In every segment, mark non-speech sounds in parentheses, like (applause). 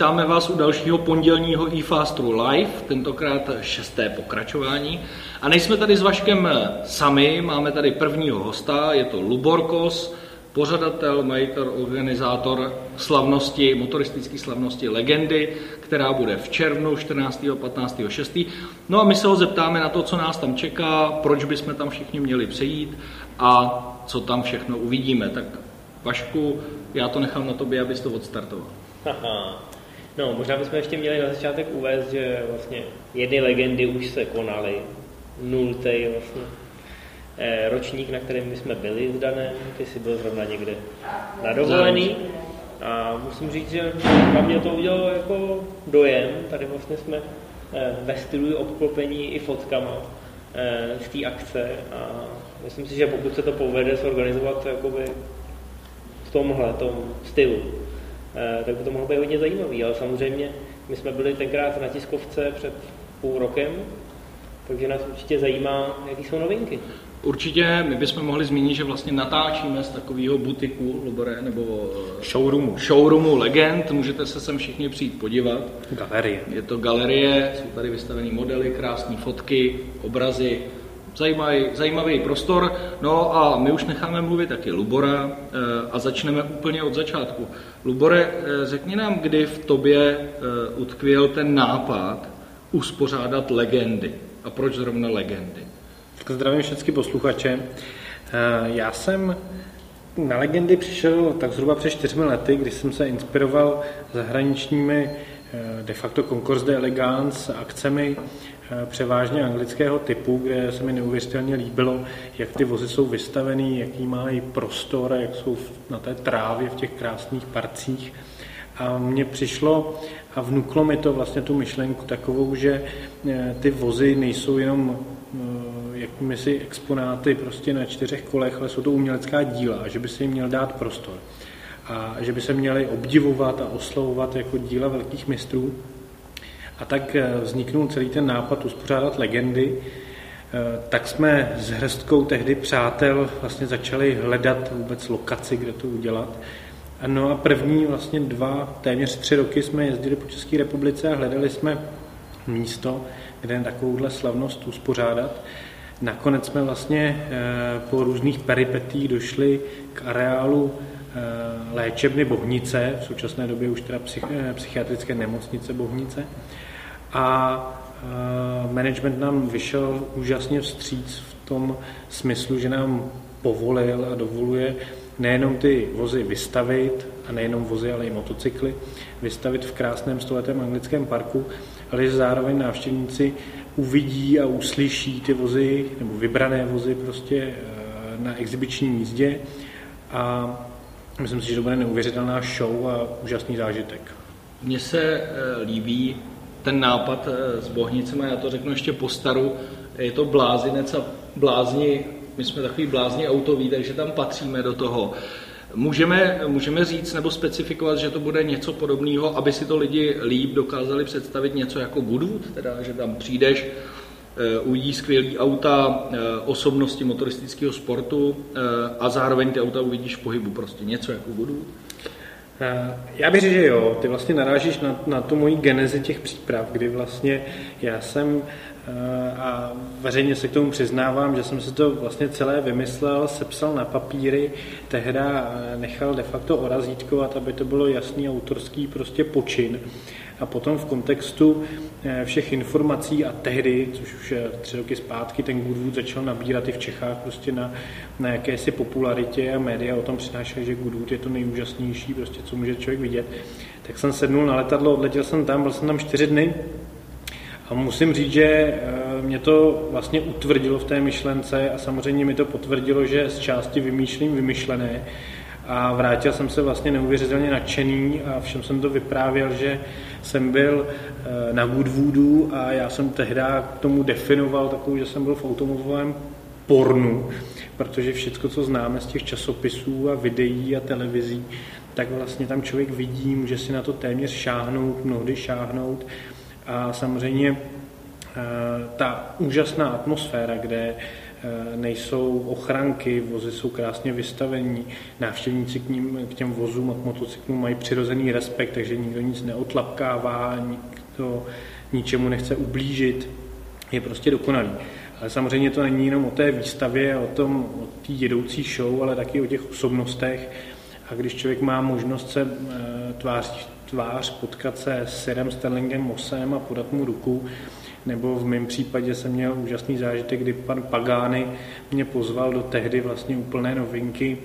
Vítáme vás u dalšího pondělního eFastru Live, tentokrát šesté pokračování. A nejsme tady s Vaškem sami, máme tady prvního hosta, je to Luborkos, pořadatel, majitel, organizátor slavnosti, motoristické slavnosti Legendy, která bude v červnu 14. 15. 6. No a my se ho zeptáme na to, co nás tam čeká, proč bychom tam všichni měli přejít a co tam všechno uvidíme. Tak Vašku, já to nechám na tobě, abys to odstartoval. No, možná bychom ještě měli na začátek uvést, že vlastně jedny legendy už se konaly. Nultý vlastně eh, ročník, na kterém my jsme byli s Danem, ty jsi byl zrovna někde na dovolený. A musím říct, že na mě to udělalo jako dojem. Tady vlastně jsme eh, ve stylu obklopení i fotkama eh, z té akce a myslím si, že pokud se to povede zorganizovat jakoby v tomhle tom stylu, tak by to mohlo být hodně zajímavý, ale samozřejmě my jsme byli tenkrát na tiskovce před půl rokem, takže nás určitě zajímá, jaký jsou novinky. Určitě my bychom mohli zmínit, že vlastně natáčíme z takového butiku Lubore, nebo eh, showroomu. showroomu Legend, můžete se sem všichni přijít podívat. Galerie. Je to galerie, jsou tady vystavené modely, krásné fotky, obrazy, zajímavý, zajímavý prostor. No a my už necháme mluvit taky Lubora eh, a začneme úplně od začátku. Lubore, eh, řekni nám, kdy v tobě eh, utkvěl ten nápad uspořádat legendy a proč zrovna legendy? Tak zdravím všechny posluchače. Já jsem na legendy přišel tak zhruba před čtyřmi lety, kdy jsem se inspiroval zahraničními de facto Concours de Elegance akcemi převážně anglického typu, kde se mi neuvěřitelně líbilo, jak ty vozy jsou vystavený, jaký mají prostor, jak jsou na té trávě v těch krásných parcích. A mně přišlo a vnuklo mi to vlastně tu myšlenku takovou, že eh, ty vozy nejsou jenom eh, jakými si exponáty prostě na čtyřech kolech, ale jsou to umělecká díla a že by se jim měl dát prostor. A že by se měly obdivovat a oslovovat jako díla velkých mistrů. A tak eh, vzniknul celý ten nápad uspořádat legendy. Eh, tak jsme s hrstkou tehdy přátel vlastně začali hledat vůbec lokaci, kde to udělat. No a první vlastně dva, téměř tři roky jsme jezdili po České republice a hledali jsme místo, kde takovouhle slavnost uspořádat. Nakonec jsme vlastně eh, po různých peripetích došli k areálu léčebny Bohnice, v současné době už teda psychiatrické nemocnice Bohnice a management nám vyšel úžasně vstříc v tom smyslu, že nám povolil a dovoluje nejenom ty vozy vystavit, a nejenom vozy, ale i motocykly, vystavit v krásném stoletém anglickém parku, ale že zároveň návštěvníci uvidí a uslyší ty vozy, nebo vybrané vozy prostě e, na exibiční jízdě a myslím si, že to bude neuvěřitelná show a úžasný zážitek. Mně se e, líbí ten nápad eh, s bohnicemi, já to řeknu ještě po staru, je to blázinec a blázni, my jsme takový blázni autoví, takže tam patříme do toho. Můžeme, můžeme říct nebo specifikovat, že to bude něco podobného, aby si to lidi líp dokázali představit něco jako Goodwood, teda že tam přijdeš, eh, uvidí skvělý auta, eh, osobnosti motoristického sportu a zároveň ty auta uvidíš v pohybu, prostě něco jako Goodwood. Eh, já bych řekl, že jo, ty vlastně narážíš na, na tu moji genezi těch příprav, kdy vlastně já jsem eh, a veřejně se k tomu přiznávám, že jsem si to vlastně celé vymyslel, sepsal na papíry, tehda eh, nechal de facto orazítkovat, aby to bylo jasný autorský prostě počin a potom v kontextu eh, všech informací a tehdy, což už tři roky zpátky, ten Goodwood začal nabírat i v Čechách prostě na, na jakési popularitě a média o tom přinášeli, že Goodwood je to nejúžasnější, prostě, co může člověk vidět. Tak jsem sednul na letadlo, odletěl jsem tam, byl jsem tam čtyři dny a musím říct, že eh, mě to vlastně utvrdilo v té myšlence a samozřejmě mi to potvrdilo, že z části vymýšlím vymyšlené a vrátil jsem se vlastně neuvěřitelně nadšený a všem jsem to vyprávěl, že jsem byl eh, na Woodwoodu a já jsem tehdy k tomu definoval takovou, že jsem byl v automobilovém pornu, protože všechno, co známe z těch časopisů a videí a televizí, tak vlastně tam člověk vidí, může si na to téměř šáhnout, mnohdy šáhnout. A samozřejmě eh, ta úžasná atmosféra, kde nejsou ochranky, vozy jsou krásně vystavení, návštěvníci k, ním, k těm vozům a k motocyklům mají přirozený respekt, takže nikdo nic neotlapkává, nikdo ničemu nechce ublížit, je prostě dokonalý. Ale samozřejmě to není jenom o té výstavě, o tom, o té jedoucí show, ale taky o těch osobnostech. A když člověk má možnost se eh, tvář tvář potkat se s Sirem Sterlingem Mosem a podat mu ruku, nebo v mém případě jsem měl úžasný zážitek, kdy pan Pagány mě pozval do tehdy vlastně úplné novinky,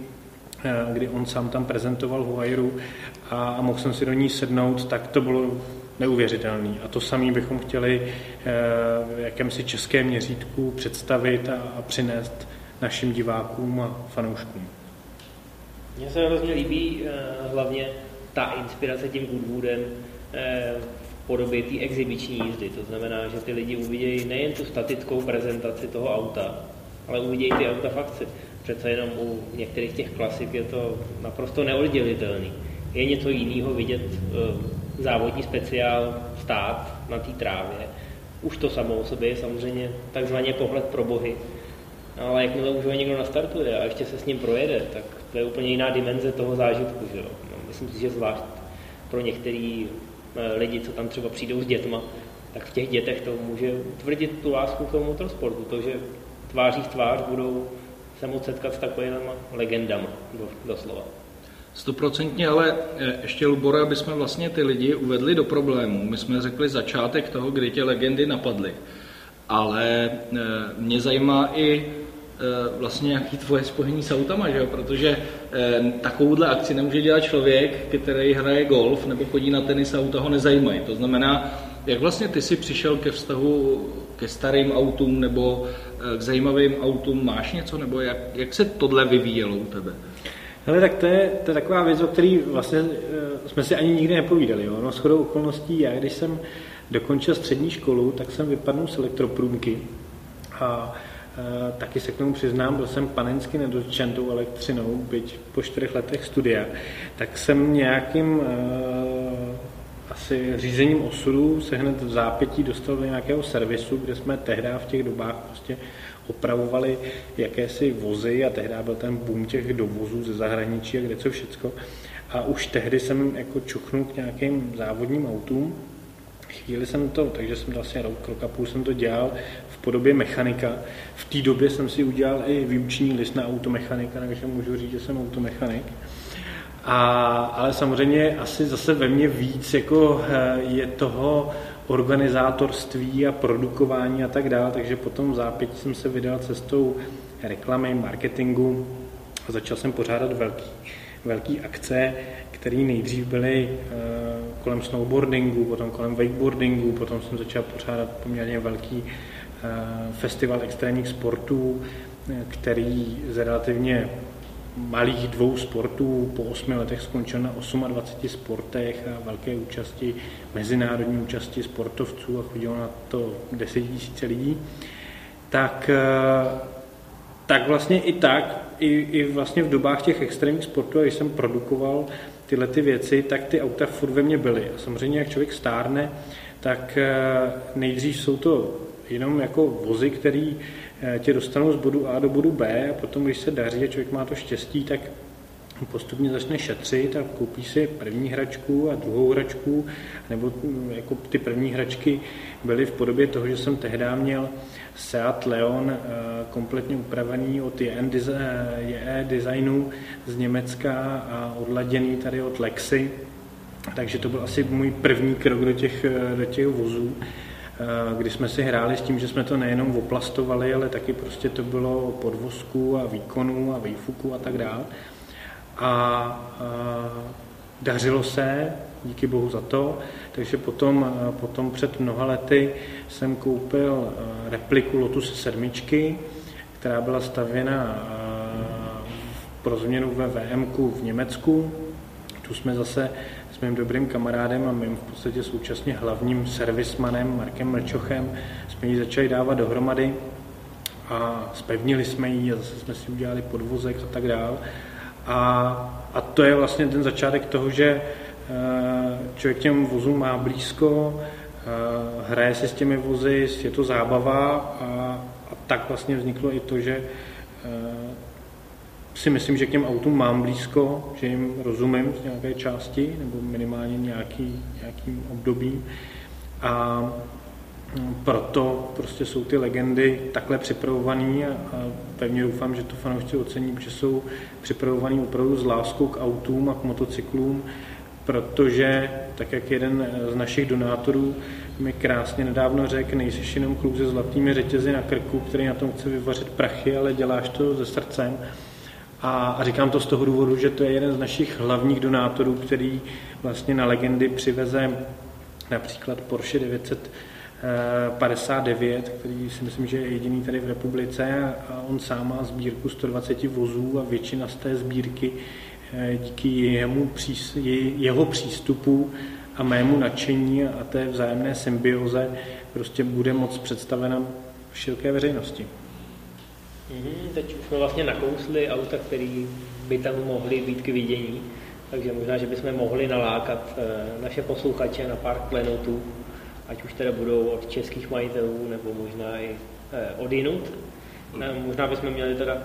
eh, kdy on sám tam prezentoval Huayru a, a mohl jsem si do ní sednout, tak to bylo neuvěřitelný. A to samé bychom chtěli eh, v jakémsi českém měřítku představit a, a přinést našim divákům a fanouškům. Mně se hrozně líbí eh, hlavně ta inspirace tím Goodwoodem podobě té exibiční jízdy. To znamená, že ty lidi uvidějí nejen tu statickou prezentaci toho auta, ale uvidějí ty auta v akci. Přece jenom u některých těch klasik je to naprosto neoddělitelný. Je něco jiného vidět závodní speciál stát na té trávě. Už to samo o sobě je samozřejmě takzvaně pohled pro bohy. Ale jakmile už ho někdo nastartuje a ještě se s ním projede, tak to je úplně jiná dimenze toho zážitku. Že jo? No, myslím si, že zvlášť pro některý eh, lidi, co tam třeba přijdou s dětma, tak v těch dětech to může utvrdit tu lásku k tomu motorsportu. To, že tváří v tvář budou se moct setkat s takovými legendama, doslova. Stoprocentně, ale eh, ještě Lubora, aby jsme vlastně ty lidi uvedli do problému. My jsme řekli začátek toho, kdy tě legendy napadly. Ale eh, mě zajímá i eh, vlastně nějaký tvoje spojení s autama, že jo? protože takovouhle akci nemůže dělat člověk, který hraje golf nebo chodí na tenis a auta ho nezajímají. To znamená, jak vlastně ty si přišel ke vztahu ke starým autům nebo k zajímavým autům, máš něco, nebo jak, jak se tohle vyvíjelo u tebe? Hele, tak to je, to je taková věc, o které vlastně uh, jsme si ani nikdy nepovídali. Jo? No, shodou okolností, já když jsem dokončil střední školu, tak jsem vypadnul z elektroprůmky a taky se k tomu přiznám, byl jsem panensky nedotčen tou elektřinou, byť po čtyřech letech studia, tak jsem nějakým uh, asi řízením osudu se hned v zápětí dostal do nějakého servisu, kde jsme tehdy v těch dobách prostě opravovali jakési vozy a tehdy byl ten boom těch dovozů ze zahraničí a kde co všecko. A už tehdy jsem jako čuchnul k nějakým závodním autům. Chvíli jsem to, takže jsem to asi rok, rok a půl jsem to dělal v podobě mechanika. V té době jsem si udělal i výuční list na automechanika, takže můžu říct, že jsem automechanik. A, ale samozřejmě asi zase ve mně víc jako eh, je toho organizátorství a produkování a tak dále, takže potom v zápětí jsem se vydal cestou reklamy, marketingu a začal jsem pořádat velký, velký akce, které nejdřív byly uh, kolem snowboardingu, potom kolem wakeboardingu, potom jsem začal pořádat poměrně velký uh, festival extrémních sportů, který z relativně malých dvou sportů po osmi letech skončil na 28 sportech a velké účasti, mezinárodní účasti sportovců a chodilo na to 10 000 lidí, tak, eh, tak vlastně i tak, i, i vlastně v dobách těch extrémních sportů, když jsem produkoval tyhle ty věci, tak ty auta furt ve mně byly. A samozřejmě, jak člověk stárne, tak eh, nejdřív jsou to jenom jako vozy, který Eh, tě dostanou z bodu A do bodu B a potom, když se daří a člověk má to štěstí, tak postupně začne šetřit a koupí si první hračku a druhou hračku, nebo mm, jako ty první hračky byly v podobě toho, že jsem tehdy měl Seat Leon eh, kompletně upravený od JE Designu z Německa a odladěný tady od Lexy, takže to byl asi můj první krok do těch, eh, do těch vozů. Eh, kdy jsme si hráli s tím, že jsme to nejenom oplastovali, ale taky prostě to bylo podvozku a výkonu a výfuku a tak dále. A, a dařilo se, díky bohu za to, takže potom, eh, potom před mnoha lety jsem koupil eh, repliku Lotus 7, která byla stavěna pro změnu ve VM v Německu. Tu jsme zase s mým dobrým kamarádem a mým v podstatě současně hlavním servismanem Markem Mlčochem jsme ji začali dávat dohromady a spevnili jsme ji a zase jsme si udělali podvozek a tak dál. A, a to je vlastně ten začátek toho, že eh, člověk těm vozům má blízko, eh, hraje si s těmi vozy, je to zábava a, a tak vlastně vzniklo i to, že si myslím, že k těm autům mám blízko, že jim rozumím z nějaké části, nebo minimálně nějaký, nějakým obdobím. A mm, proto prostě jsou ty legendy takhle připravované a, a pevně doufám, že to fanoušci ocení, že jsou připravovaný opravdu s láskou k autům a k motocyklům, protože, tak jak jeden z našich donátorů mi krásně nedávno řekl, nejsi jenom kluk se zlatými řetězy na krku, který na tom chce vyvařit prachy, ale děláš to se srdcem. A, a říkám to z toho důvodu, že to je jeden z našich hlavních donátorů, který vlastně na legendy přiveze například Porsche 959, který si myslím, že je jediný tady v republice a on sám má sbírku 120 vozů a většina z té sbírky díky jemu, jeho přístupu a mému nadšení a té vzájemné symbioze prostě bude moc představena široké veřejnosti. Mm-hmm, teď už jsme vlastně nakousli auta, které by tam mohly být k vidění, takže možná, že bychom mohli nalákat eh, naše posluchače na pár klenotů, ať už teda budou od českých majitelů, nebo možná i eh, od jinut. Eh, možná bychom měli teda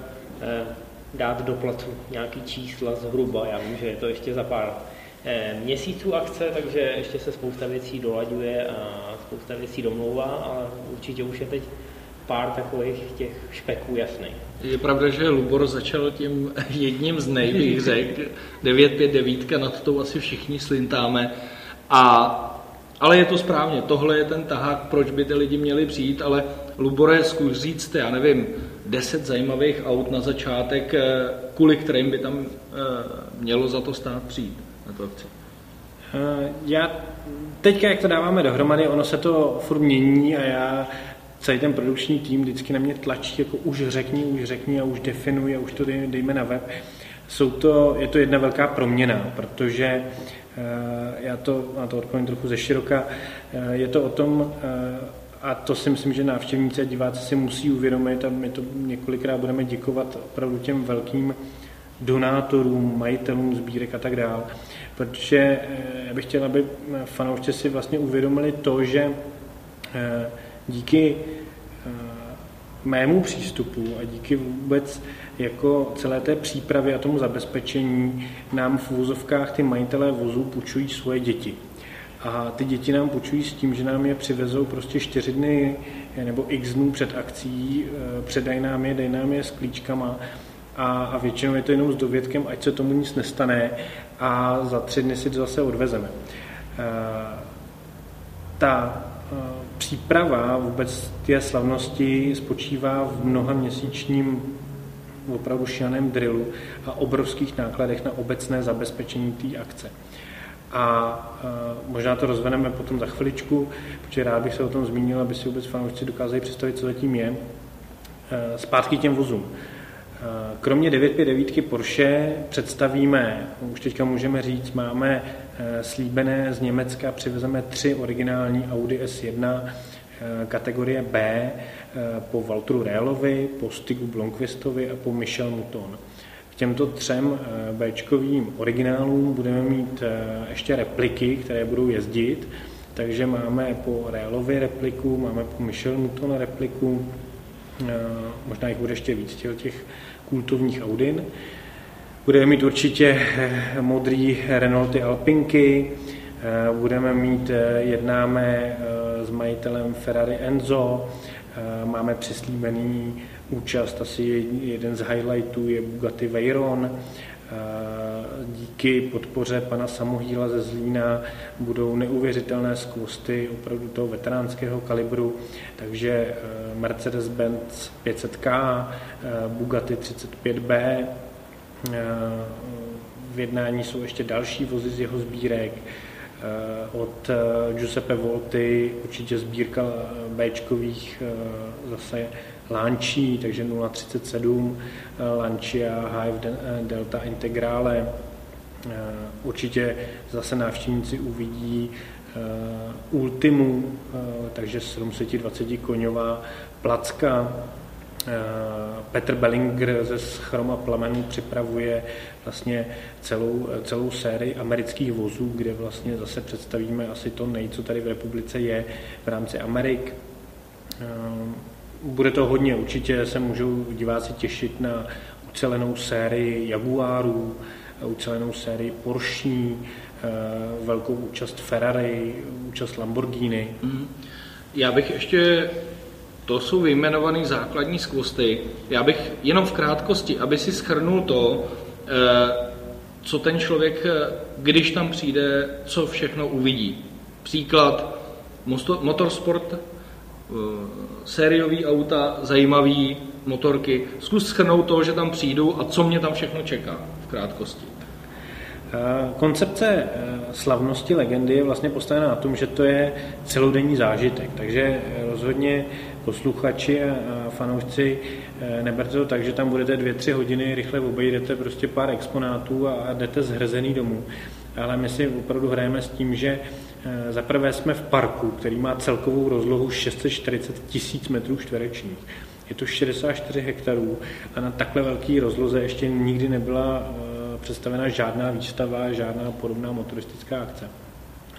dát do placu nějaký čísla zhruba, já vím, že je to ještě za pár měsíců akce, takže ještě se spousta věcí dolaďuje a spousta věcí domlouvá, ale určitě už je teď pár takových těch špeků jasný. Je pravda, že Lubor začal tím (laughs) jedním z nej, bych řekl. 959, nad tou asi všichni slintáme. A, ale je to správně, tohle je ten tahák, proč by ty lidi měli přijít, ale Lubore, zkus říct, já nevím, 10 zajímavých aut na začátek, eh, kvůli kterým by tam eh, mělo za to stát přijít na to akci. Eh, já teďka, jak to dáváme dohromady, ono se to furt mění a já celý ten produkční tým vždycky na mě tlačí, jako už řekni, už řekni a už definuj a už to dej, dejme na web. Jsou to, je to jedna velká proměna, protože já to, na to odpovím trochu ze široka, je to o tom, a to si myslím, že návštěvníci a diváci si musí uvědomit a my to několikrát budeme děkovat opravdu těm velkým donátorům, majitelům sbírek a tak dále. Protože já bych chtěl, aby fanoušci si vlastně uvědomili to, že díky eh, mému přístupu a díky vůbec jako celé té přípravě a tomu zabezpečení nám v vozovkách ty majitelé vozů půjčují svoje děti. A ty děti nám půjčují s tím, že nám je přivezou prostě čtyři dny eh, nebo x dnů před akcí, eh, předají nám je, dej nám je s klíčkama a, a většinou je to jenom s dovědkem, ať se tomu nic nestane a za tři dny si to zase odvezeme. Ta příprava vůbec té slavnosti spočívá v mnoha měsíčním opravdu šianém drillu a obrovských nákladech na obecné zabezpečení té akce. A možná to rozveneme potom za chviličku, protože rád bych se o tom zmínil, aby si vůbec fanoušci dokázali představit, co zatím je. Zpátky těm vozům. Kromě 959 Porsche představíme, už teďka můžeme říct, máme eh, slíbené z Německa, přivezeme tři originální Audi S1 eh, kategorie B po Walteru Rélovi, po Stigu Blomqvistovi a po Michel Mouton. Těmto třem Bčkovým originálům budeme mít ještě repliky, které budou jezdit, takže máme po Rélovi repliku, máme po Michel Mouton repliku, možná jich bude ještě víc těch kultovních Audin. Budeme mít určitě eh, modrý Renaulty Alpinky, eh, budeme mít, eh, jednáme s majitelem Ferrari Enzo, máme přislíbený účast, asi jeden z highlightů je Bugatti Veyron, díky podpoře pana Samohýla ze Zlína budou neuvěřitelné skvosty opravdu toho veteránského kalibru, takže Mercedes-Benz 500K, Bugatti 35B, v jednání jsou ještě další vozy z jeho sbírek, od Giuseppe Volty určitě sbírka Bčkových zase Lančí, takže 037, Lancia, Hive Delta Integrale. Určitě zase návštěvníci uvidí Ultimu, takže 720 koňová placka. Petr Bellinger ze Chroma plamenů připravuje vlastně celou, celou sérii amerických vozů, kde vlastně zase představíme asi to nej, co tady v republice je v rámci Amerik bude to hodně, určitě se můžou diváci těšit na ucelenou sérii Jaguarů, ucelenou sérii Porsche, velkou účast Ferrari, účast Lamborghini. Mm. Já bych ještě, to jsou vyjmenované základní skvosty, já bych jenom v krátkosti, aby si schrnul to, co ten člověk, když tam přijde, co všechno uvidí. Příklad, motorsport, eh, sériový auta, zajímavý motorky. Zkus schrnout to, že tam přijdu a co mě tam všechno čeká v krátkosti. Eh, koncepce eh, slavnosti legendy je vlastně postavena na tom, že to je celodenní zážitek, takže rozhodně posluchači a fanoušci neberte to tak, že tam budete dvě, tři hodiny, rychle obejdete prostě pár exponátů a jdete zhrzený domů. Ale my si opravdu hrajeme s tím, že Eh, za prvé jsme v parku, který má celkovou rozlohu 640 tisíc metrů čtverečních. Je to 64 hektarů a na takhle velký rozloze ještě nikdy nebyla eh, představena žádná výstava, žádná podobná motoristická akce.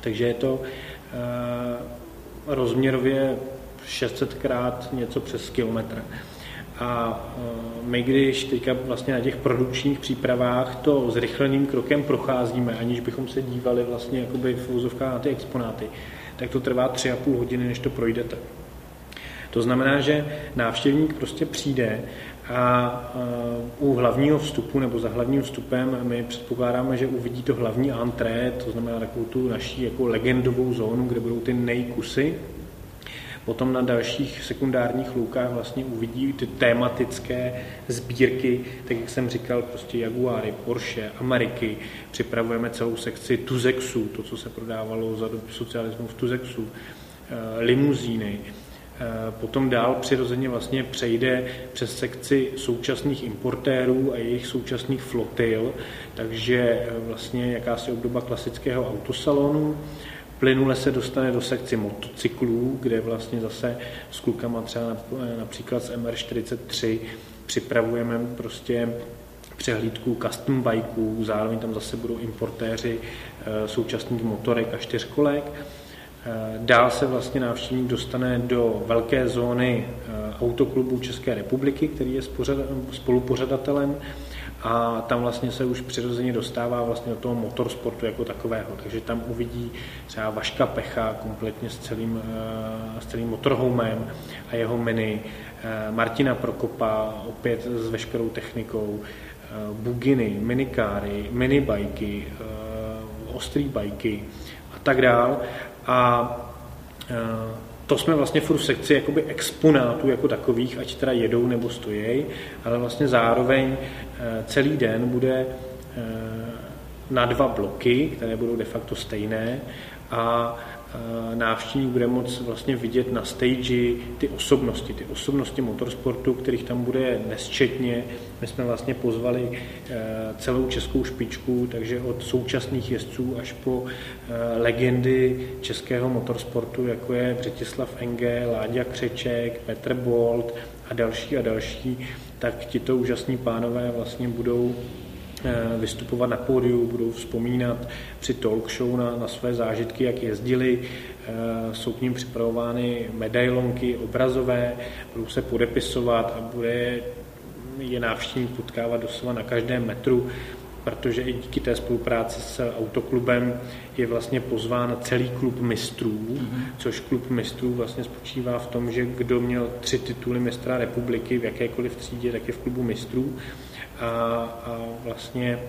Takže je to eh, rozměrově 600 krát něco přes kilometr. A e, my, když teďka vlastně na těch produkčních přípravách to zrychleným krokem procházíme, aniž bychom se dívali vlastně jakoby v úzovkách na ty exponáty, tak to trvá tři a půl hodiny, než to projdete. To znamená, že návštěvník prostě přijde a e, u hlavního vstupu nebo za hlavním vstupem my předpokládáme, že uvidí to hlavní antré, to znamená takovou tu naší jako legendovou zónu, kde budou ty nejkusy, Potom na dalších sekundárních loukách vlastně uvidí ty tématické sbírky, tak jak jsem říkal, prostě Jaguary, Porsche, Ameriky. Připravujeme celou sekci Tuzexu, to, co se prodávalo za doby socialismu v Tuzexu, eh, limuzíny, Potom dál přirozeně vlastně přejde přes sekci současných importérů a jejich současných flotil, takže eh, vlastně jakási obdoba klasického autosalonu. Plynule se dostane do sekci motocyklů, kde vlastně zase s klukama třeba například z MR43 připravujeme prostě přehlídku custom bikeů, zároveň tam zase budou importéři eh, současných motorek a čtyřkolek. Eh, dál se vlastně návštěvník dostane do velké zóny eh, autoklubu České republiky, který je spolupořadatelem a tam vlastně se už přirozeně dostává vlastně do toho motorsportu jako takového. Takže tam uvidí třeba Vaška Pecha kompletně s celým, eh, s celým motorhomem a jeho mini, Martina Prokopa opět s veškerou technikou, buginy, minikáry, minibajky, ostrý bajky a tak dál. A to jsme vlastně furt v sekci jakoby exponátů jako takových, ať teda jedou nebo stojí, ale vlastně zároveň eh, celý den bude eh, na dva bloky, které budou de facto stejné a návštěvník bude moct vlastně vidět na stage ty osobnosti, ty osobnosti motorsportu, kterých tam bude nesčetně. My jsme vlastně pozvali eh, celou českou špičku, takže od současných jezdců až po eh, legendy českého motorsportu, jako je Břetislav Enge, Láďa Křeček, Petr Bolt a další a další, tak tito úžasní pánové vlastně budou Eh, vystupovat na pódiu, budou vzpomínat při talk show na, na své zážitky, jak jezdili, eh, jsou k ním připravovány medailonky obrazové, budou se podepisovat a bude je návštěvník potkávat doslova na každém metru, protože i díky té spolupráci s autoklubem je vlastně pozván celý klub mistrů, mm-hmm. což klub mistrů vlastně spočívá v tom, že kdo měl tři tituly mistra republiky v jakékoliv třídě, tak je v klubu mistrů a, a vlastně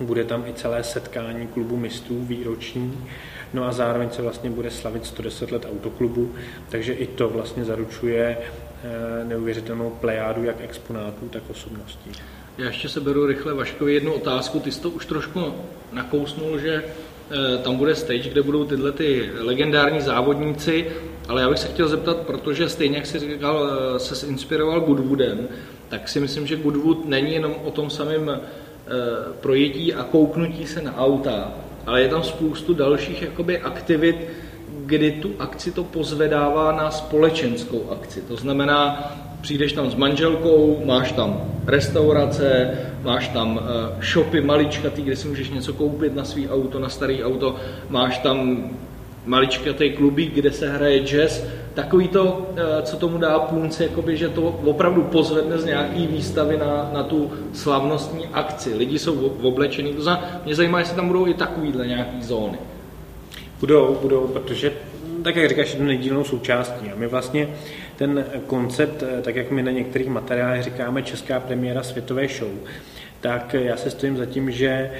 bude tam i celé setkání klubu mistrů výroční, no a zároveň se vlastně bude slavit 110 let autoklubu, takže i to vlastně zaručuje eh, neuvěřitelnou plejádu jak exponátů, tak osobností. Já ještě se beru rychle Vaškovi jednu otázku. Ty jsi to už trošku nakousnul, že eh, tam bude stage, kde budou tyhle ty legendární závodníci, ale já bych se chtěl zeptat, protože stejně jak jsi říkal, eh, se inspiroval Goodwoodem, tak si myslím, že Goodwood není jenom o tom samém eh, projetí a kouknutí se na auta, ale je tam spoustu dalších jakoby aktivit, kdy tu akci to pozvedává na společenskou akci. To znamená, přijdeš tam s manželkou, máš tam restaurace, máš tam eh, shopy maličkatý, kde si můžeš něco koupit na svý auto, na starý auto, máš tam maličkatý klubík, kde se hraje jazz, takový to, eh, co tomu dá plunce, jakoby, že to opravdu pozvedne z nějaký výstavy na, na tu slavnostní akci. Lidi jsou oblečení, to znamená, mě zajímá, jestli tam budou i takovýhle nějaký zóny. Budou, budou, protože tak jak říkáš, je nedílnou součástí. A my vlastně ten koncept, eh, tak jak my na některých materiálech říkáme česká premiéra světové show, tak já se stojím za tím, že eh,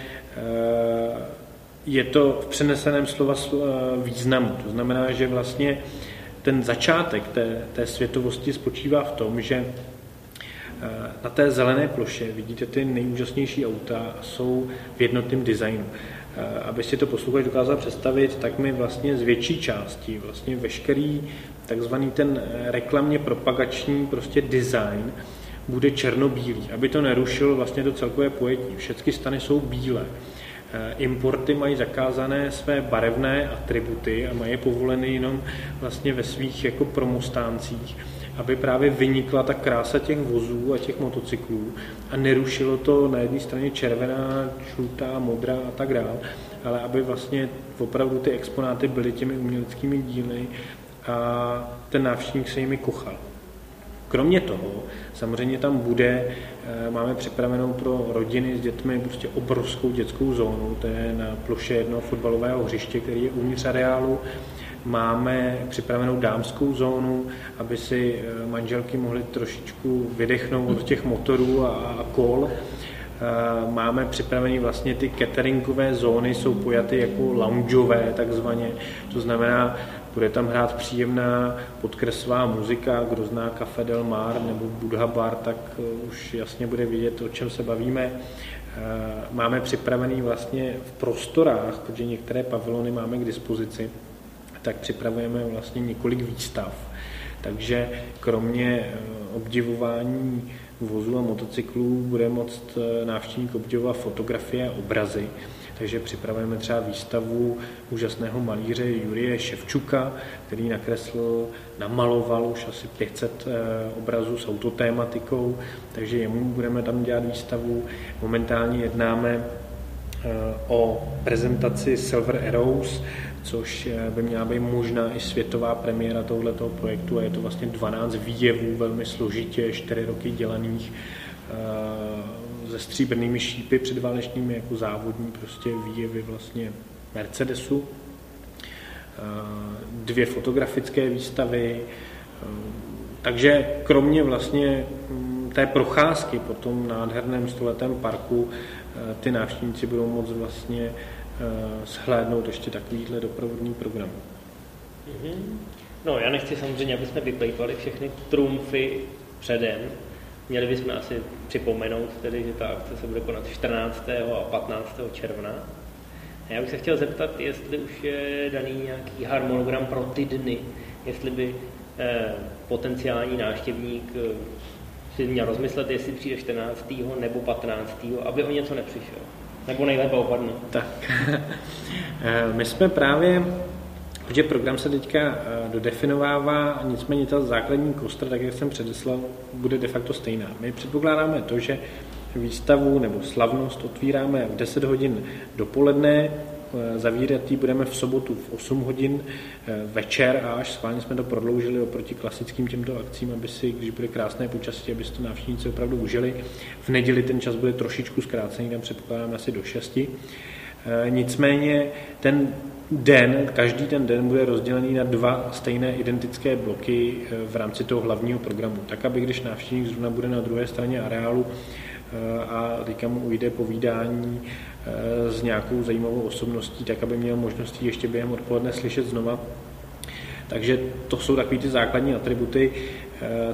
je to v přeneseném slova významu. To znamená, že vlastně ten začátek té, té světovosti spočívá v tom, že eh, na té zelené ploše vidíte ty nejúžasnější auta jsou v jednotném designu. Eh, aby si to posluchač dokázal představit, tak my vlastně z větší části vlastně veškerý takzvaný ten eh, reklamně propagační prostě design bude černobílý, aby to nerušilo vlastně to celkové pojetí. Všechny stany jsou bílé. Eh, importy mají zakázané své barevné atributy a mají povoleny jenom vlastně ve svých jako promostáncích, aby právě vynikla ta krása těch vozů a těch motocyklů a nerušilo to na jedné straně červená, žlutá, modrá a tak dále, ale aby vlastně opravdu ty exponáty byly těmi uměleckými díly a ten návštěvník se jimi kochal. Kromě toho, samozřejmě tam bude, eh, máme připravenou pro rodiny s dětmi prostě obrovskou dětskou zónu, to je na ploše jednoho fotbalového hřiště, který je uvnitř areálu. Máme připravenou dámskou zónu, aby si eh, manželky mohly trošičku vydechnout od těch motorů a, kol. Eh, máme připravené vlastně ty cateringové zóny, jsou pojaty jako loungeové takzvaně, to znamená, bude tam hrát příjemná podkresová muzika, Grozná Café Del Mar nebo Budha Bar, tak eh, už jasně bude vidět, o čem se bavíme. Eh, máme připravený vlastně v prostorách, protože některé pavilony máme k dispozici, tak připravujeme vlastně několik výstav. Takže kromě obdivování vozů a motocyklů bude moct návštěvník obdivovat fotografie a obrazy. Takže připravujeme třeba výstavu úžasného malíře Jurie Ševčuka, který nakreslil, namaloval už asi 500 eh, obrazů s autotématikou, takže jemu budeme tam dělat výstavu. Momentálně jednáme eh, o prezentaci Silver Arrows, což eh, by měla být možná i světová premiéra tohoto projektu a je to vlastně 12 výjevů velmi složitě, 4 roky dělaných se stříbrnými šípy předválečnými jako závodní prostě výjevy vlastně Mercedesu. Dvě fotografické výstavy. Takže kromě vlastně mm, té procházky po tom nádherném stoletém parku ty návštěvníci budou moct vlastně shlédnout ještě takovýhle doprovodný program. Mm-hmm. No, já nechci samozřejmě, aby jsme vyplejtvali všechny trumfy předem, Měli bychom asi připomenout tedy, že ta akce se bude konat 14. a 15. června. A já bych se chtěl zeptat, jestli už je daný nějaký harmonogram pro ty dny, jestli by eh, potenciální návštěvník eh, si měl rozmyslet, jestli přijde 14. nebo 15. aby o něco nepřišel. Nebo nejlépe opadne. Tak, (laughs) eh, my jsme právě Protože program se teďka eh, dodefinovává, nicméně ta základní kostra, tak jak jsem předeslal, bude de facto stejná. My předpokládáme to, že výstavu nebo slavnost otvíráme v 10 hodin dopoledne, eh, zavírat ji budeme v sobotu v 8 hodin eh, večer a až schválně jsme to prodloužili oproti klasickým těmto akcím, aby si, když bude krásné počasí, aby si to návštěvníci opravdu užili. V neděli ten čas bude trošičku zkrácený, tam předpokládáme asi do 6. Nicméně ten den, každý ten den bude rozdělený na dva stejné identické bloky eh, v rámci toho hlavního programu, tak aby když návštěvník zrovna bude na druhé straně areálu eh, a teďka mu ujde povídání eh, s nějakou zajímavou osobností, tak aby měl možnost ještě během odpoledne slyšet znova. Takže to jsou takové ty základní atributy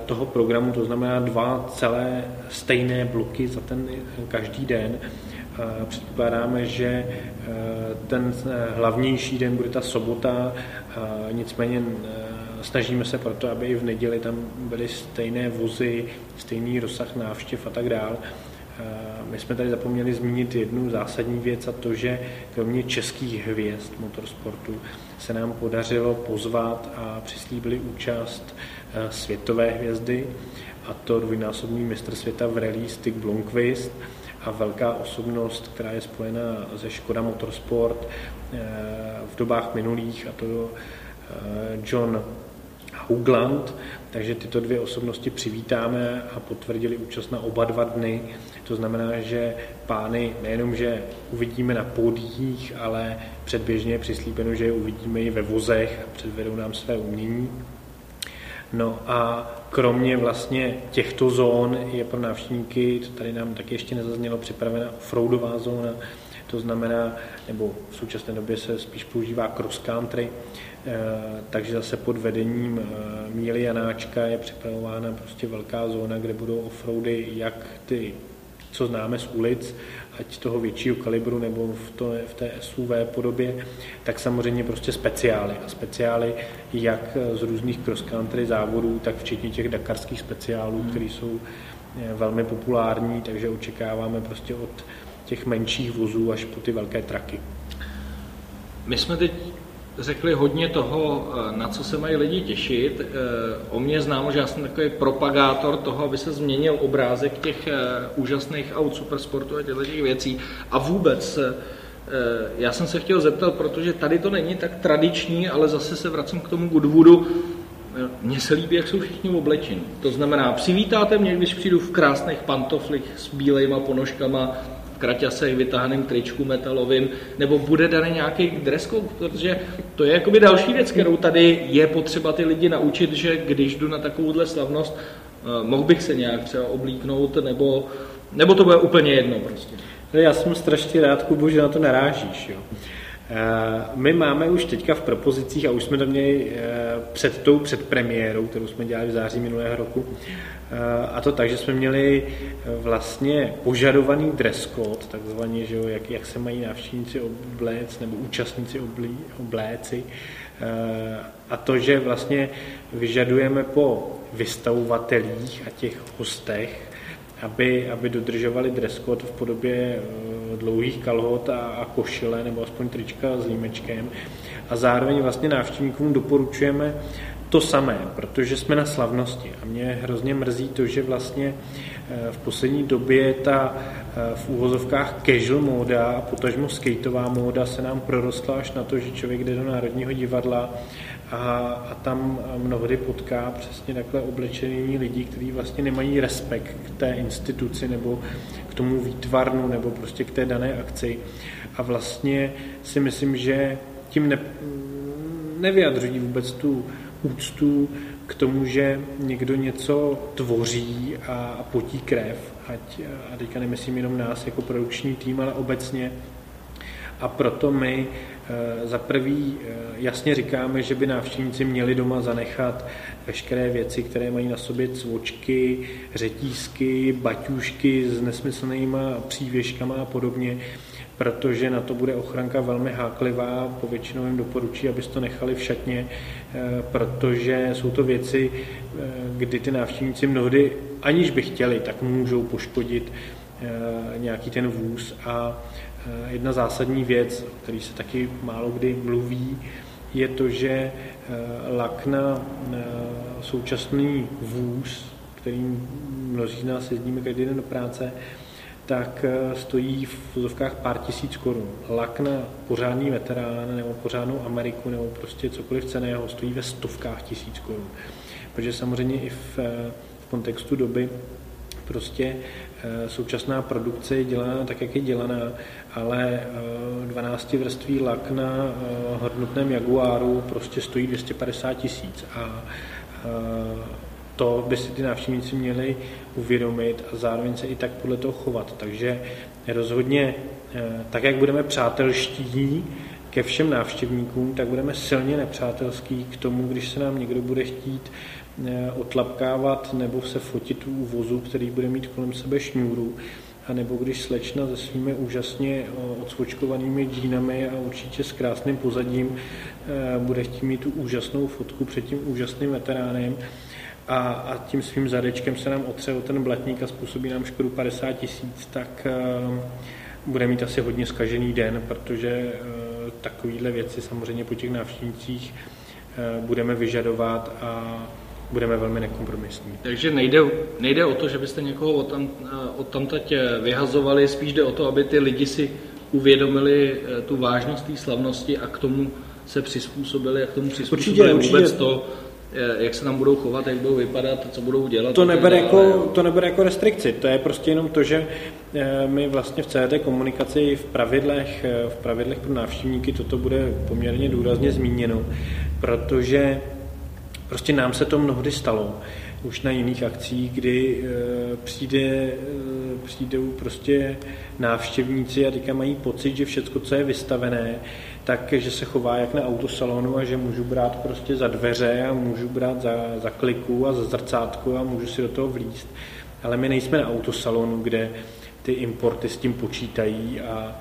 toho programu, to znamená dva celé stejné bloky za ten každý den Předpokládáme, že e, ten e, hlavnější den bude ta sobota, nicméně snažíme se proto, aby i v neděli tam byly stejné vozy, stejný rozsah návštěv a tak dále. My jsme tady zapomněli zmínit jednu zásadní věc a to, že kromě českých hvězd motorsportu se nám podařilo pozvat a přislíbili účast světové hvězdy, a to dvojnásobný mistr světa v rally Stig Blomqvist, a velká osobnost, která je spojena ze Škoda Motorsport eh, v dobách minulých, a to eh, John Haugland, takže tyto dvě osobnosti přivítáme a potvrdili účast na oba dva dny. To znamená, že pány nejenom, že uvidíme na pódiích, ale předběžně je přislíbeno, že je uvidíme i ve vozech a předvedou nám své umění. No a kromě vlastně těchto zón je pro návštěvníky, to tady nám taky ještě nezaznělo, připravena offroadová zóna, to znamená, nebo v současné době se spíš používá cross country, eh, takže zase pod vedením eh, Míly Janáčka je připravována prostě velká zóna, kde budou offroady jak ty, co známe z ulic, ať toho většího kalibru nebo v, to, v té SUV podobě, tak samozřejmě prostě speciály. A speciály jak z různých cross country závodů, tak včetně těch dakarských speciálů, hmm. které jsou eh, velmi populární, takže očekáváme prostě od těch menších vozů až po ty velké traky. My jsme teď řekli hodně toho, eh, na co se mají lidi těšit. Eh, o mě známo, že já jsem takový propagátor toho, aby se změnil obrázek těch eh, úžasných aut supersportu a těch věcí. A vůbec já jsem se chtěl zeptat, protože tady to není tak tradiční, ale zase se vracím k tomu Goodwoodu. Mně se líbí, jak jsou všichni oblečeni. To znamená, přivítáte mě, když přijdu v krásných pantoflích s bílejma ponožkama, kraťasech, vytáhném tričku metalovým, nebo bude daný nějaký dress code, protože to je jakoby další věc, kterou tady je potřeba ty lidi naučit, že když jdu na takovouhle slavnost, eh, mohl bych se nějak třeba oblíknout, nebo, nebo to bude úplně jedno prostě. Já jsem strašně rád, Kubu, že na to narážíš. Jo. Eh, my máme už teďka v propozicích, a už jsme to měli eh, před tou předpremiérou, kterou jsme dělali v září minulého roku, eh, a to tak, že jsme měli vlastně požadovaný dress code, takzvaně, že jo, jak, jak se mají návštěvníci obléct, nebo účastníci oblí, obléci, a to, že vlastně vyžadujeme po vystavovatelích a těch hostech, aby, aby dodržovali dress code v podobě uh, dlouhých kalhot a, a košile nebo aspoň trička s límečkem. A zároveň vlastně návštěvníkům doporučujeme to samé, protože jsme na slavnosti. A mě hrozně mrzí to, že vlastně eh, v poslední době ta eh, v úvozovkách casual móda a potažmo skateová móda se nám prorostla až na to, že člověk jde do Národního divadla a, a tam mnohdy potká přesně takhle oblečení lidí, kteří vlastně nemají respekt k té instituci nebo k tomu výtvarnu nebo prostě k té dané akci. A vlastně si myslím, že tím ne, nevyjadřují vůbec tu úctu k tomu, že někdo něco tvoří a potí krev, ať, a teďka nemyslím jenom nás jako produkční tým, ale obecně. A proto my za prvý eh, jasně říkáme, že by návštěvníci měli doma zanechat veškeré věci, které mají na sobě cvočky, řetízky, baťušky s nesmyslnýma přívěškama a podobně, protože na to bude ochranka velmi háklivá. Povětšinou jim doporučí, abyste to nechali v šatně, eh, protože jsou to věci, kdy ty návštěvníci mnohdy, aniž by chtěli, tak můžou poškodit nějaký ten vůz a Eh, jedna zásadní věc, o který se taky málo kdy mluví, je to, že eh, lak na současný vůz, kterým mnozí z nás jezdíme každý den do práce, tak eh, stojí v vozovkách pár tisíc korun. Lak na pořádný veterán nebo pořádnou Ameriku nebo prostě cokoliv ceného stojí ve stovkách tisíc korun. Protože samozřejmě i v, v kontextu doby prostě současná produkce je dělaná tak, jak je dělaná ale 12 eh, vrství lak na eh, hodnotném Jaguaru prostě stojí 250 tisíc a eh, to by si ty návštěvníci měli uvědomit a zároveň se i tak podle toho chovat. Takže rozhodně, tak jak budeme přátelští ke všem návštěvníkům, tak budeme silně nepřátelský k tomu, když se nám někdo bude chtít otlapkávat nebo se fotit u vozu, který bude mít kolem sebe šňůru a nebo když slečna se svými úžasně odsvočkovanými džínami a určitě s krásným pozadím eh, bude chtít mít tu úžasnou fotku před tím úžasným veteránem a, a tím svým zadečkem se nám otře o ten blatník a způsobí nám škodu 50 tisíc, tak bude mít asi hodně skažený den, protože takovéhle věci samozřejmě po těch návštěvnících uh, budeme vyžadovat a budeme velmi nekompromisní. Takže nejde, nejde o to, že byste někoho od, tam, od tamtať vyhazovali, spíš jde o to, aby ty lidi si uvědomili eh, tu vážnost té slavnosti a k tomu se přizpůsobili a k tomu přizpůsobili určitě, vůbec určitě. to, jak se tam budou chovat, jak budou vypadat, co budou dělat. To neber jako, to neber jako restrikci, to je prostě jenom to, že my vlastně v celé té komunikaci v pravidlech, v pravidlech pro návštěvníky toto bude poměrně důrazně zmíněno, protože prostě nám se to mnohdy stalo už na jiných akcích, kdy e, přijde, e, přijdou prostě návštěvníci a teďka mají pocit, že všechno, co je vystavené, tak, že se chová jak na autosalonu a že můžu brát prostě za dveře a můžu brát za, za kliku a za zrcátku a můžu si do toho vlíst. Ale my nejsme na autosalonu, kde ty importy s tím počítají a,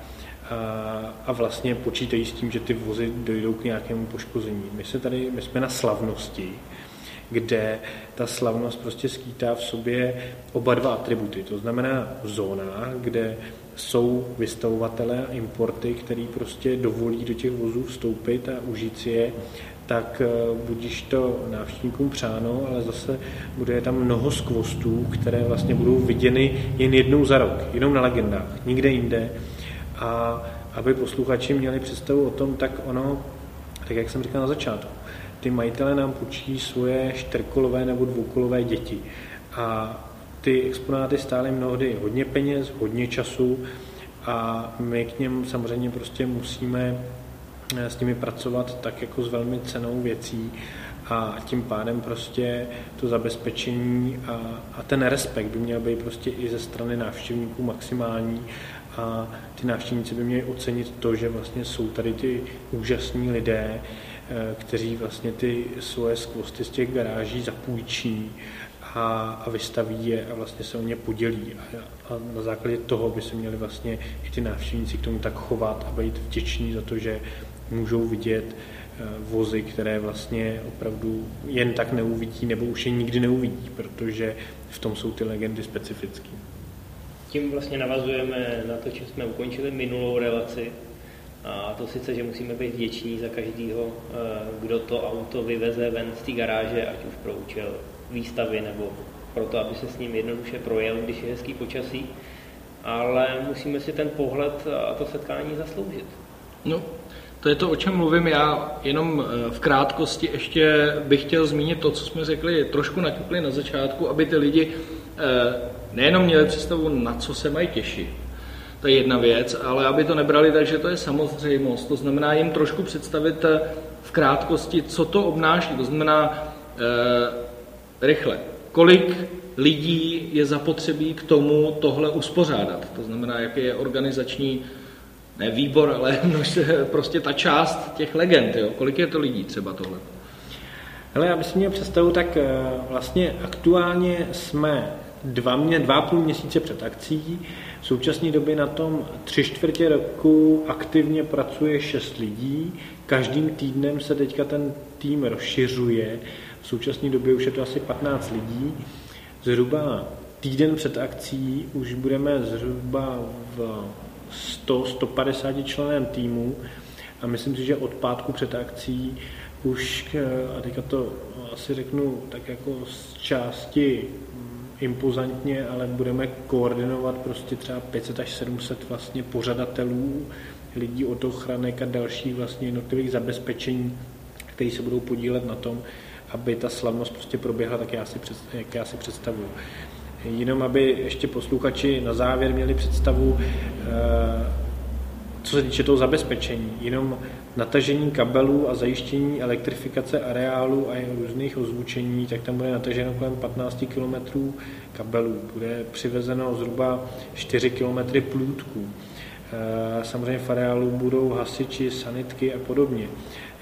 a, vlastně počítají s tím, že ty vozy dojdou k nějakému poškození. My, se tady, my jsme na slavnosti, kde ta slavnost prostě skýtá v sobě oba dva atributy. To znamená zóna, kde jsou vystavovatelé a importy, který prostě dovolí do těch vozů vstoupit a užít si je, tak eh, budíš to návštěvníkům přáno, ale zase bude tam mnoho skvostů, které vlastně budou viděny jen jednou za rok, jenom na legendách, nikde jinde. A aby posluchači měli představu o tom, tak ono, tak jak jsem říkal na začátku, ty majitele nám půjčí svoje čtyřkolové nebo dvoukolové děti. A ty exponáty stály mnohdy hodně peněz, hodně času a my k něm samozřejmě prostě musíme eh, s nimi pracovat tak jako s velmi cenou věcí a tím pádem prostě to zabezpečení a, a ten respekt by měl být prostě i ze strany návštěvníků maximální a ty návštěvníci by měli ocenit to, že vlastně jsou tady ty úžasní lidé, eh, kteří vlastně ty svoje skvosty z těch garáží zapůjčí a, a vystaví je a vlastně se o ně podělí. A, a na základě toho by se měli vlastně i ty návštěvníci k tomu tak chovat a být vděční za to, že můžou vidět eh, vozy, které vlastně opravdu jen tak neuvidí nebo už je nikdy neuvidí, protože v tom jsou ty legendy specifické. Tím vlastně navazujeme na to, že jsme ukončili minulou relaci, a to sice, že musíme být vděční za každého, eh, kdo to auto vyveze ven z té garáže, ať už pro účel výstavy nebo proto, aby se s ním jednoduše projel, když je hezký počasí, ale musíme si ten pohled a to setkání zasloužit. No, to je to, o čem mluvím. Já jenom eh, v krátkosti ještě bych chtěl zmínit to, co jsme řekli, trošku nakupli na začátku, aby ty lidi eh, nejenom měli představu, na co se mají těšit, to je jedna věc, ale aby to nebrali tak, že to je samozřejmost. To znamená jim trošku představit eh, v krátkosti, co to obnáší. To znamená rychle. Kolik lidí je zapotřebí k tomu tohle uspořádat? To znamená, jaký je organizační ne výbor, ale (laughs) prostě ta část těch legend. Jo? Kolik je to lidí třeba tohle? Hele, já bych měl představu, tak eh, vlastně aktuálně jsme dva, mě, dva půl měsíce před akcí. V současné době na tom tři čtvrtě roku aktivně pracuje šest lidí. Každým týdnem se teďka ten tým rozšiřuje v současné době už je to asi 15 lidí. Zhruba týden před akcí už budeme zhruba v 100-150 členem týmu a myslím si, že od pátku před akcí už, a teďka to asi řeknu tak jako z části impozantně, ale budeme koordinovat prostě třeba 500 až 700 vlastně pořadatelů, lidí od ochranek a dalších vlastně jednotlivých zabezpečení, kteří se budou podílet na tom, aby ta slavnost prostě proběhla, tak jak já si představuju. Jenom aby ještě posluchači na závěr měli představu, eh, co se týče toho zabezpečení, jenom natažení kabelů a zajištění elektrifikace areálu a různých ozvučení, tak tam bude nataženo kolem 15 km kabelů. Bude přivezeno zhruba 4 km plůtků. Samozřejmě v areálu budou hasiči, sanitky a podobně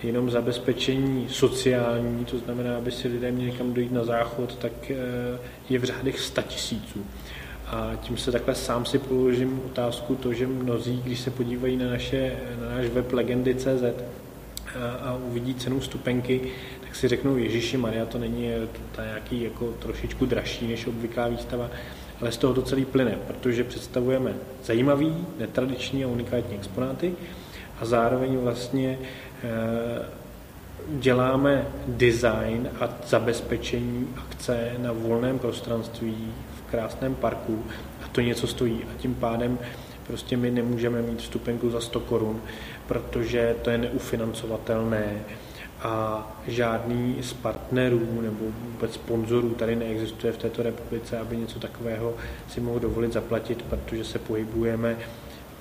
jenom zabezpečení sociální, to znamená, aby si lidé měli kam dojít na záchod, tak eh, je v řádech 100 tisíců. A tím se takhle sám si položím otázku to, že mnozí, když se podívají na, naše, na náš web legendy.cz a, a uvidí cenu stupenky, tak si řeknou, Ježíši Maria, to není to nějaký jako trošičku dražší než obvyklá výstava, ale z toho to celý plyne, protože představujeme zajímavý, netradiční a unikátní exponáty a zároveň vlastně Eh, děláme design a zabezpečení akce na volném prostranství krásném parku a to něco stojí a tím pádem prostě my nemůžeme mít vstupenku za 100 korun, protože to je neufinancovatelné a žádný z partnerů nebo vůbec sponzorů tady neexistuje v této republice, aby něco takového si mohl dovolit zaplatit, protože se pohybujeme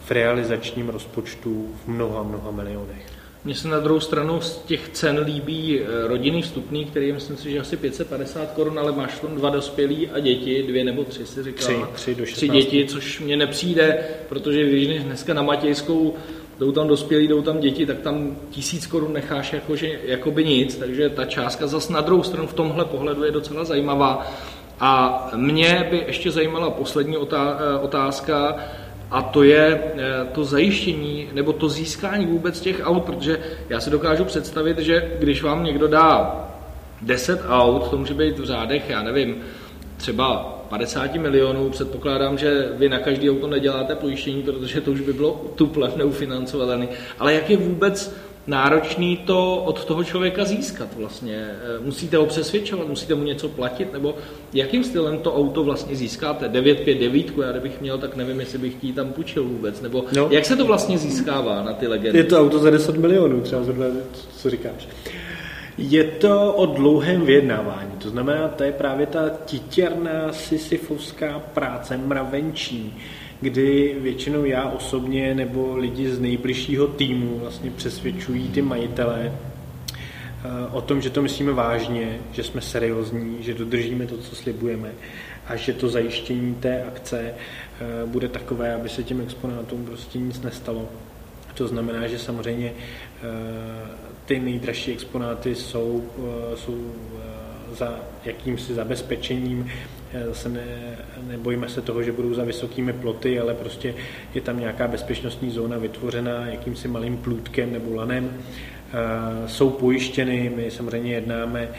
v realizačním rozpočtu v mnoha, mnoha milionech. Mně se na druhou stranu z těch cen líbí eh, rodinný vstupný, který je myslím si, že asi 550 korun, ale máš tam dva dospělí a děti, dvě nebo tři si říkal. Tři, tři do 16. Tři děti, což mně nepřijde, protože když dneska na Matějskou jdou tam dospělí, jdou tam děti, tak tam tisíc korun necháš jakože, jakoby nic, takže ta částka zase na druhou stranu v tomhle pohledu je docela zajímavá. A mě by ještě zajímala poslední eh, otázka, a to je eh, to zajištění nebo to získání vůbec těch aut, protože já si dokážu představit, že když vám někdo dá 10 aut, to může být v řádech, já nevím, třeba 50 milionů, předpokládám, že vy na každý auto neděláte pojištění, protože to už by bylo tuple (laughs) neufinancovatelné. Ale jak je vůbec náročný to od toho člověka získat vlastně? Eh, musíte ho přesvědčovat, musíte mu něco platit, nebo jakým stylem to auto vlastně získáte? 959, já kdybych měl, tak nevím, jestli bych ji tam půjčil vůbec, nebo no. jak se to vlastně získává na ty legendy? Je to auto za 10 milionů, třeba zrovna, co říkáš. Je to o dlouhém vyjednávání, to znamená, to je právě ta titěrná sisyfovská práce mravenčí, kdy většinou já osobně nebo lidi z nejbližšího týmu vlastně přesvědčují ty majitele eh, o tom, že to myslíme vážně, že jsme seriózní, že dodržíme to, co slibujeme a že to zajištění té akce eh, bude takové, aby se těm exponátům prostě nic nestalo. To znamená, že samozřejmě eh, ty nejdražší exponáty jsou, jsou za jakýmsi zabezpečením, zase ne, nebojíme se toho, že budou za vysokými ploty, ale prostě je tam nějaká bezpečnostní zóna vytvořená jakýmsi malým plůtkem nebo lanem. Jsou pojištěny, my samozřejmě jednáme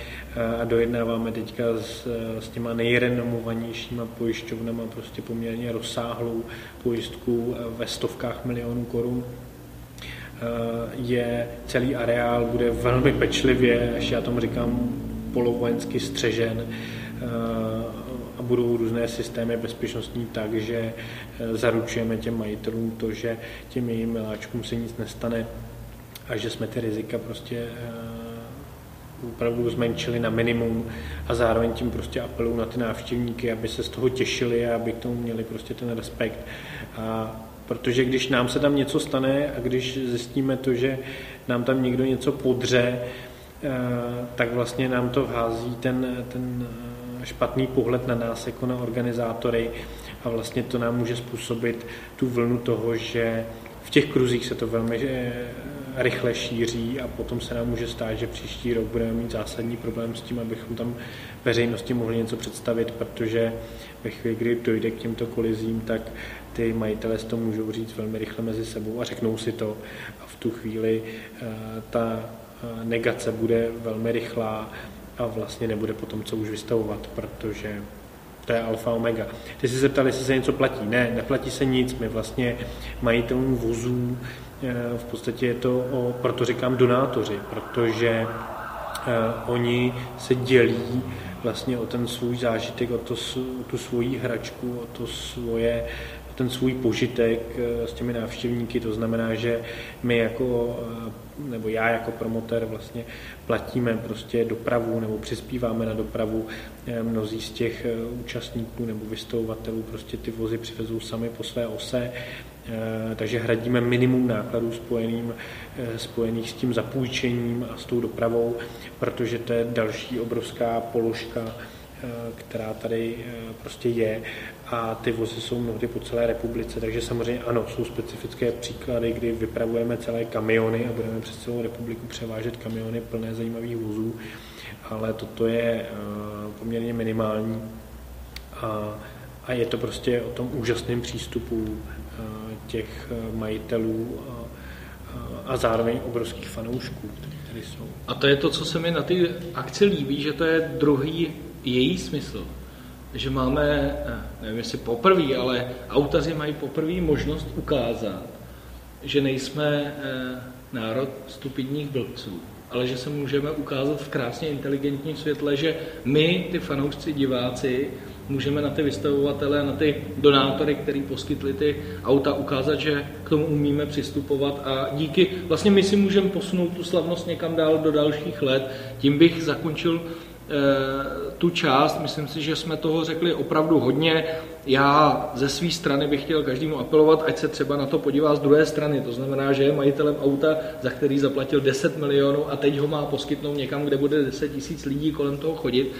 a dojednáváme teďka s, s těma nejrenomovanějšíma pojišťovnama prostě poměrně rozsáhlou pojistku ve stovkách milionů korun je celý areál bude velmi pečlivě, až já tomu říkám, polovojensky střežen a budou různé systémy bezpečnostní tak, že eh, zaručujeme těm majitelům to, že těm jejím miláčkům se nic nestane a že jsme ty rizika prostě opravdu zmenšili na minimum a zároveň tím prostě apelují na ty návštěvníky, aby se z toho těšili a aby k tomu měli prostě ten respekt. A Protože když nám se tam něco stane a když zjistíme to, že nám tam někdo něco podře, eh, tak vlastně nám to vhází ten, ten eh, špatný pohled na nás jako na organizátory a vlastně to nám může způsobit tu vlnu toho, že v těch kruzích se to velmi eh, rychle šíří a potom se nám může stát, že příští rok budeme mít zásadní problém s tím, abychom tam veřejnosti mohli něco představit, protože ve chvíli, kdy dojde k těmto kolizím, tak ty majitelé to můžou říct velmi rychle mezi sebou a řeknou si to. A v tu chvíli eh, ta eh, negace bude velmi rychlá a vlastně nebude potom co už vystavovat, protože to je alfa omega. Ty jsi se ptali, jestli se něco platí. Ne, neplatí se nic. My vlastně majitelům vozů, eh, v podstatě je to, o, proto říkám donátoři, protože oni se dělí vlastně o ten svůj zážitek, o, to, o tu svoji hračku, o to svoje ten svůj požitek eh, s těmi návštěvníky, to znamená, že my jako, eh, nebo já jako promotér vlastně platíme prostě dopravu nebo přispíváme na dopravu. Eh, mnozí z těch účastníků nebo vystavovatelů prostě ty vozy přivezou sami po své ose, takže hradíme minimum nákladů spojeným, spojených s tím zapůjčením a s tou dopravou, protože to je další obrovská položka která tady prostě je a ty vozy jsou mnohdy po celé republice, takže samozřejmě ano, jsou specifické příklady, kdy vypravujeme celé kamiony a budeme přes celou republiku převážet kamiony plné zajímavých vozů, ale toto je eh, poměrně minimální a, a je to prostě o tom úžasném přístupu eh, těch eh, majitelů a, a zároveň obrovských fanoušků, kteří tady jsou. A to je to, co se mi na ty akci líbí, že to je druhý její smysl že máme, eh, nevím jestli poprvé, ale autaři mají poprvé možnost ukázat, že nejsme eh, národ stupidních blbců, ale že se můžeme ukázat v krásně inteligentním světle, že my, ty fanoušci, diváci, můžeme na ty vystavovatele, na ty donátory, který poskytli ty auta, ukázat, že k tomu umíme přistupovat a díky, vlastně my si můžeme posunout tu slavnost někam dál do dalších let. Tím bych zakončil tu část. Myslím si, že jsme toho řekli opravdu hodně. Já ze své strany bych chtěl každému apelovat, ať se třeba na to podívá z druhé strany. To znamená, že je majitelem auta, za který zaplatil 10 milionů a teď ho má poskytnout někam, kde bude 10 tisíc lidí kolem toho chodit.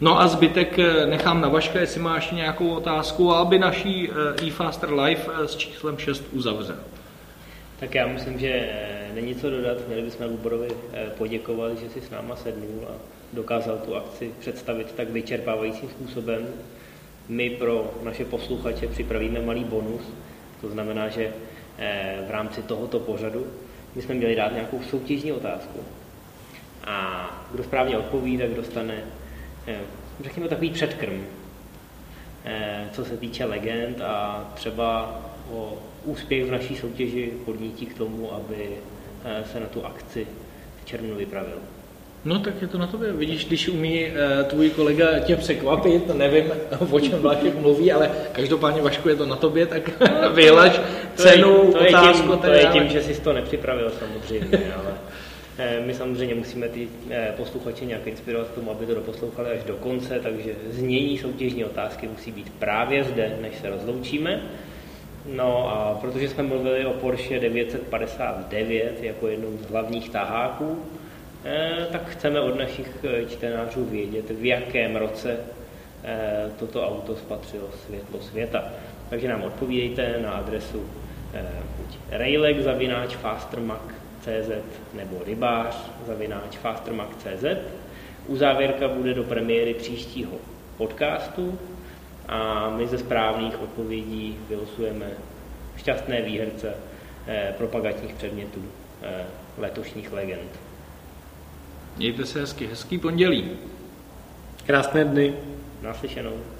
No a zbytek eh, nechám na Vaška, jestli máš nějakou otázku, aby naší eh, eFaster Live s číslem 6 uzavřel. Tak já myslím, že není co dodat. Měli bychom Luborovi poděkovat, že si s náma sednul a dokázal tu akci představit tak vyčerpávajícím způsobem. My pro naše posluchače připravíme malý bonus, to znamená, že eh, v rámci tohoto pořadu my jsme měli dát nějakou soutěžní otázku. A kdo správně odpoví, tak dostane, eh, řekněme, takový předkrm, eh, co se týče legend a třeba o úspěch v naší soutěži podnítí k tomu, aby se na tu akci v červnu vypravil. No tak je to na tobě. Vidíš, když umí uh, tvůj kolega tě překvapit, nevím, (laughs) o čem Vlášek mluví, ale každopádně Vašku je to na tobě, tak (laughs) vyhlaš cenu, to je, to otázku. Je tím, to je tím, že jsi to nepřipravil samozřejmě, (laughs) ale eh, my samozřejmě musíme ty eh, posluchače nějak inspirovat k tomu, aby to doposlouchali až do konce, takže znění soutěžní otázky musí být právě zde, než se rozloučíme. No a protože jsme mluvili o Porsche 959 jako jednou z hlavních taháků, tak chceme od našich eh, čtenářů vědět, v jakém roce eh, toto auto spatřilo světlo světa. Takže nám odpovídejte na adresu buď rejlek zavináč fastermac.cz nebo rybář zavináč fastermac.cz. Uzávěrka bude do premiéry příštího podcastu a my ze správných odpovědí vylosujeme šťastné výherce propagačních předmětů letošních legend. Mějte se hezky, hezký pondělí. Krásné dny. Naslyšenou.